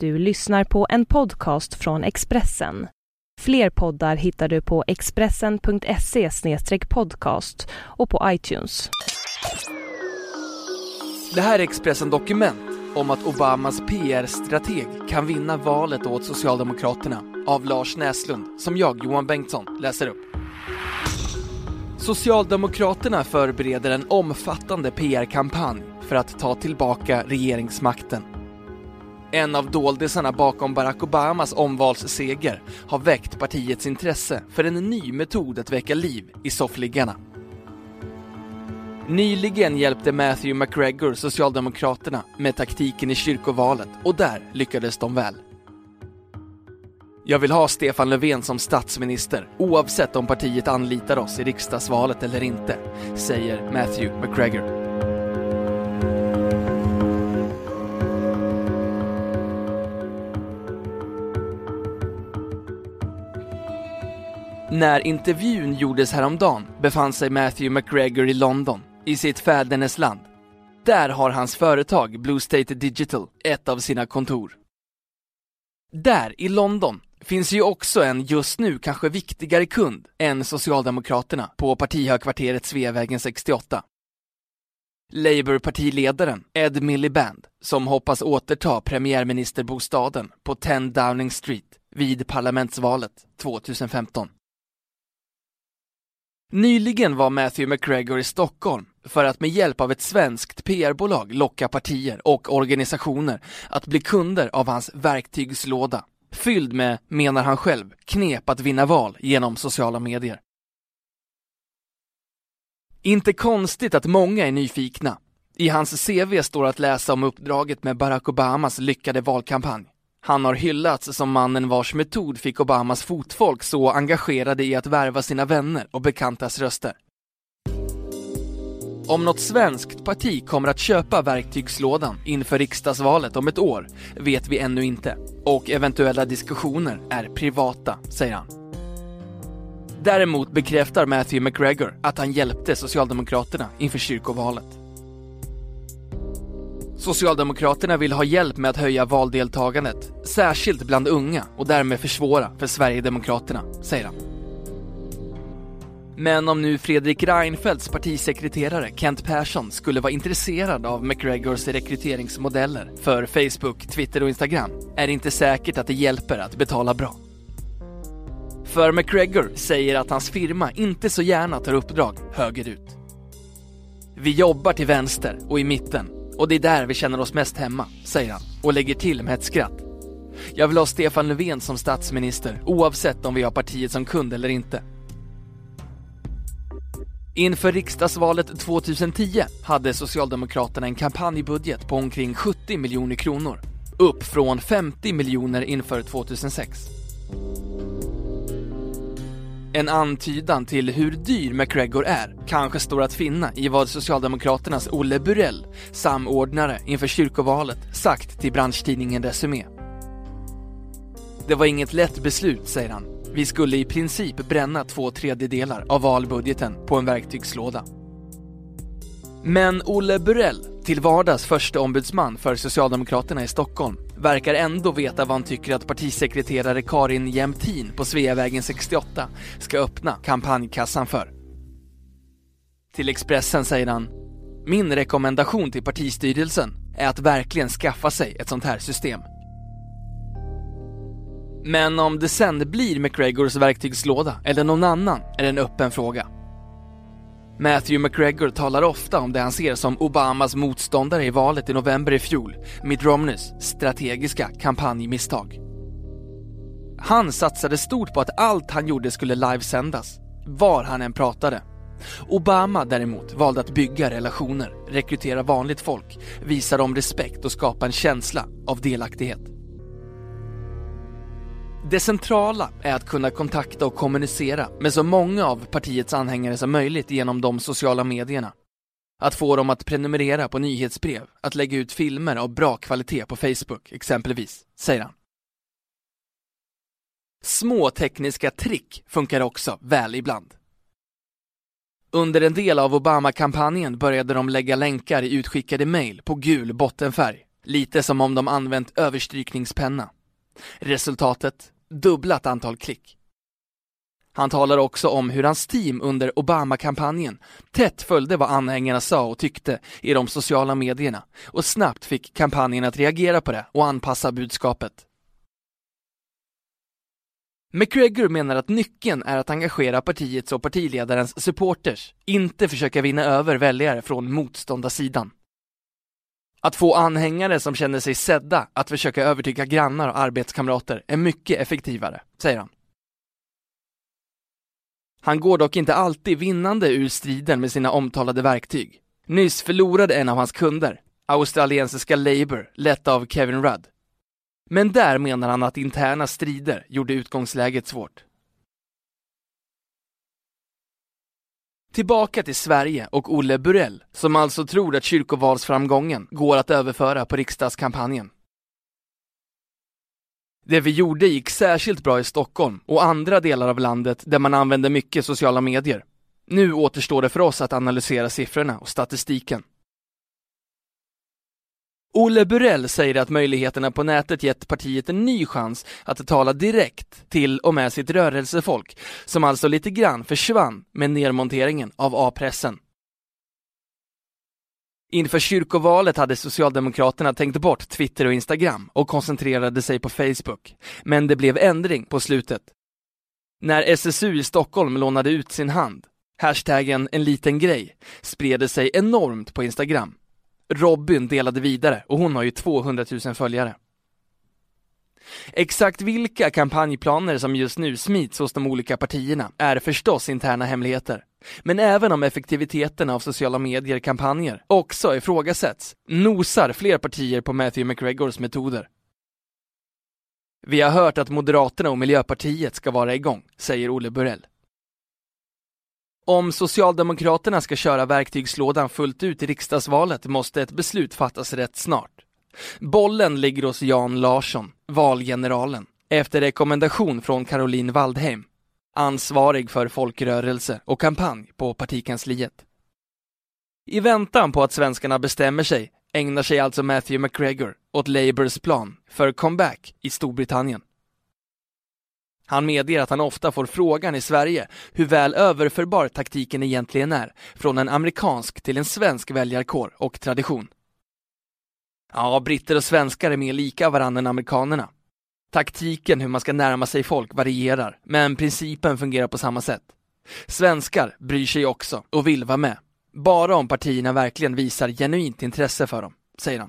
Du lyssnar på en podcast från Expressen. Fler poddar hittar du på expressen.se podcast och på iTunes. Det här är Expressen Dokument om att Obamas PR-strateg kan vinna valet åt Socialdemokraterna av Lars Näslund, som jag, Johan Bengtsson, läser upp. Socialdemokraterna förbereder en omfattande PR-kampanj för att ta tillbaka regeringsmakten. En av doldisarna bakom Barack Obamas omvalsseger har väckt partiets intresse för en ny metod att väcka liv i soffliggarna. Nyligen hjälpte Matthew McGregor Socialdemokraterna med taktiken i kyrkovalet och där lyckades de väl. Jag vill ha Stefan Löfven som statsminister oavsett om partiet anlitar oss i riksdagsvalet eller inte, säger Matthew McGregor. När intervjun gjordes häromdagen befann sig Matthew McGregor i London, i sitt fädernesland. Där har hans företag Blue State Digital ett av sina kontor. Där, i London, finns ju också en just nu kanske viktigare kund än Socialdemokraterna på partihögkvarteret Sveavägen 68. Labour-partiledaren Ed Miliband, som hoppas återta premiärministerbostaden på 10 Downing Street vid parlamentsvalet 2015. Nyligen var Matthew McGregor i Stockholm för att med hjälp av ett svenskt PR-bolag locka partier och organisationer att bli kunder av hans verktygslåda, fylld med, menar han själv, knep att vinna val genom sociala medier. Inte konstigt att många är nyfikna. I hans CV står att läsa om uppdraget med Barack Obamas lyckade valkampanj. Han har hyllats som mannen vars metod fick Obamas fotfolk så engagerade i att värva sina vänner och bekantas röster. Om något svenskt parti kommer att köpa verktygslådan inför riksdagsvalet om ett år vet vi ännu inte och eventuella diskussioner är privata, säger han. Däremot bekräftar Matthew McGregor att han hjälpte Socialdemokraterna inför kyrkovalet. Socialdemokraterna vill ha hjälp med att höja valdeltagandet, särskilt bland unga och därmed försvåra för Sverigedemokraterna, säger han. Men om nu Fredrik Reinfeldts partisekreterare Kent Persson skulle vara intresserad av McGregors rekryteringsmodeller för Facebook, Twitter och Instagram är det inte säkert att det hjälper att betala bra. För McGregor säger att hans firma inte så gärna tar uppdrag högerut. Vi jobbar till vänster och i mitten och det är där vi känner oss mest hemma, säger han och lägger till med ett skratt. Jag vill ha Stefan Löfven som statsminister oavsett om vi har partiet som kund eller inte. Inför riksdagsvalet 2010 hade Socialdemokraterna en kampanjbudget på omkring 70 miljoner kronor. Upp från 50 miljoner inför 2006. En antydan till hur dyr McGregor är kanske står att finna i vad Socialdemokraternas Olle Burell, samordnare inför kyrkovalet, sagt till branschtidningen Resumé. Det var inget lätt beslut, säger han. Vi skulle i princip bränna två tredjedelar av valbudgeten på en verktygslåda. Men Olle Burell, till vardags första ombudsman för Socialdemokraterna i Stockholm, verkar ändå veta vad han tycker att partisekreterare Karin Jämtin på Sveavägen 68 ska öppna kampanjkassan för. Till Expressen säger han Min rekommendation till partistyrelsen är att verkligen skaffa sig ett sånt här system. Men om det sen blir McGregors verktygslåda eller någon annan är en öppen fråga. Matthew McGregor talar ofta om det han ser som Obamas motståndare i valet i november i fjol, Mitt Romneys strategiska kampanjmisstag. Han satsade stort på att allt han gjorde skulle livesändas, var han än pratade. Obama däremot valde att bygga relationer, rekrytera vanligt folk, visa dem respekt och skapa en känsla av delaktighet. Det centrala är att kunna kontakta och kommunicera med så många av partiets anhängare som möjligt genom de sociala medierna. Att få dem att prenumerera på nyhetsbrev, att lägga ut filmer av bra kvalitet på Facebook exempelvis, säger han. Små tekniska trick funkar också väl ibland. Under en del av Obama-kampanjen började de lägga länkar i utskickade mejl på gul bottenfärg Lite som om de använt överstrykningspenna. Resultatet? Dubblat antal klick. Han talar också om hur hans team under Obama-kampanjen tätt följde vad anhängarna sa och tyckte i de sociala medierna och snabbt fick kampanjen att reagera på det och anpassa budskapet. McGregor menar att nyckeln är att engagera partiets och partiledarens supporters, inte försöka vinna över väljare från motståndarsidan. Att få anhängare som känner sig sedda att försöka övertyga grannar och arbetskamrater är mycket effektivare, säger han. Han går dock inte alltid vinnande ur striden med sina omtalade verktyg. Nyss förlorade en av hans kunder, australiensiska Labour, lett av Kevin Rudd. Men där menar han att interna strider gjorde utgångsläget svårt. Tillbaka till Sverige och Olle Burell, som alltså tror att kyrkovalsframgången går att överföra på riksdagskampanjen. Det vi gjorde gick särskilt bra i Stockholm och andra delar av landet där man använder mycket sociala medier. Nu återstår det för oss att analysera siffrorna och statistiken. Olle Burell säger att möjligheterna på nätet gett partiet en ny chans att tala direkt till och med sitt rörelsefolk, som alltså lite grann försvann med nedmonteringen av A-pressen. Inför kyrkovalet hade Socialdemokraterna tänkt bort Twitter och Instagram och koncentrerade sig på Facebook. Men det blev ändring på slutet. När SSU i Stockholm lånade ut sin hand, hashtaggen en liten grej, spred det sig enormt på Instagram. Robin delade vidare och hon har ju 200 000 följare. Exakt vilka kampanjplaner som just nu smits hos de olika partierna är förstås interna hemligheter. Men även om effektiviteten av sociala medier-kampanjer också ifrågasätts, nosar fler partier på Matthew McGregors metoder. Vi har hört att Moderaterna och Miljöpartiet ska vara igång, säger Olle Burell. Om Socialdemokraterna ska köra verktygslådan fullt ut i riksdagsvalet måste ett beslut fattas rätt snart. Bollen ligger hos Jan Larsson, valgeneralen, efter rekommendation från Caroline Waldheim, ansvarig för folkrörelse och kampanj på partikansliet. I väntan på att svenskarna bestämmer sig ägnar sig alltså Matthew McGregor åt Labours plan för comeback i Storbritannien. Han medger att han ofta får frågan i Sverige hur väl överförbar taktiken egentligen är från en amerikansk till en svensk väljarkår och tradition. Ja, britter och svenskar är mer lika varandra än amerikanerna. Taktiken hur man ska närma sig folk varierar, men principen fungerar på samma sätt. Svenskar bryr sig också och vill vara med. Bara om partierna verkligen visar genuint intresse för dem, säger han.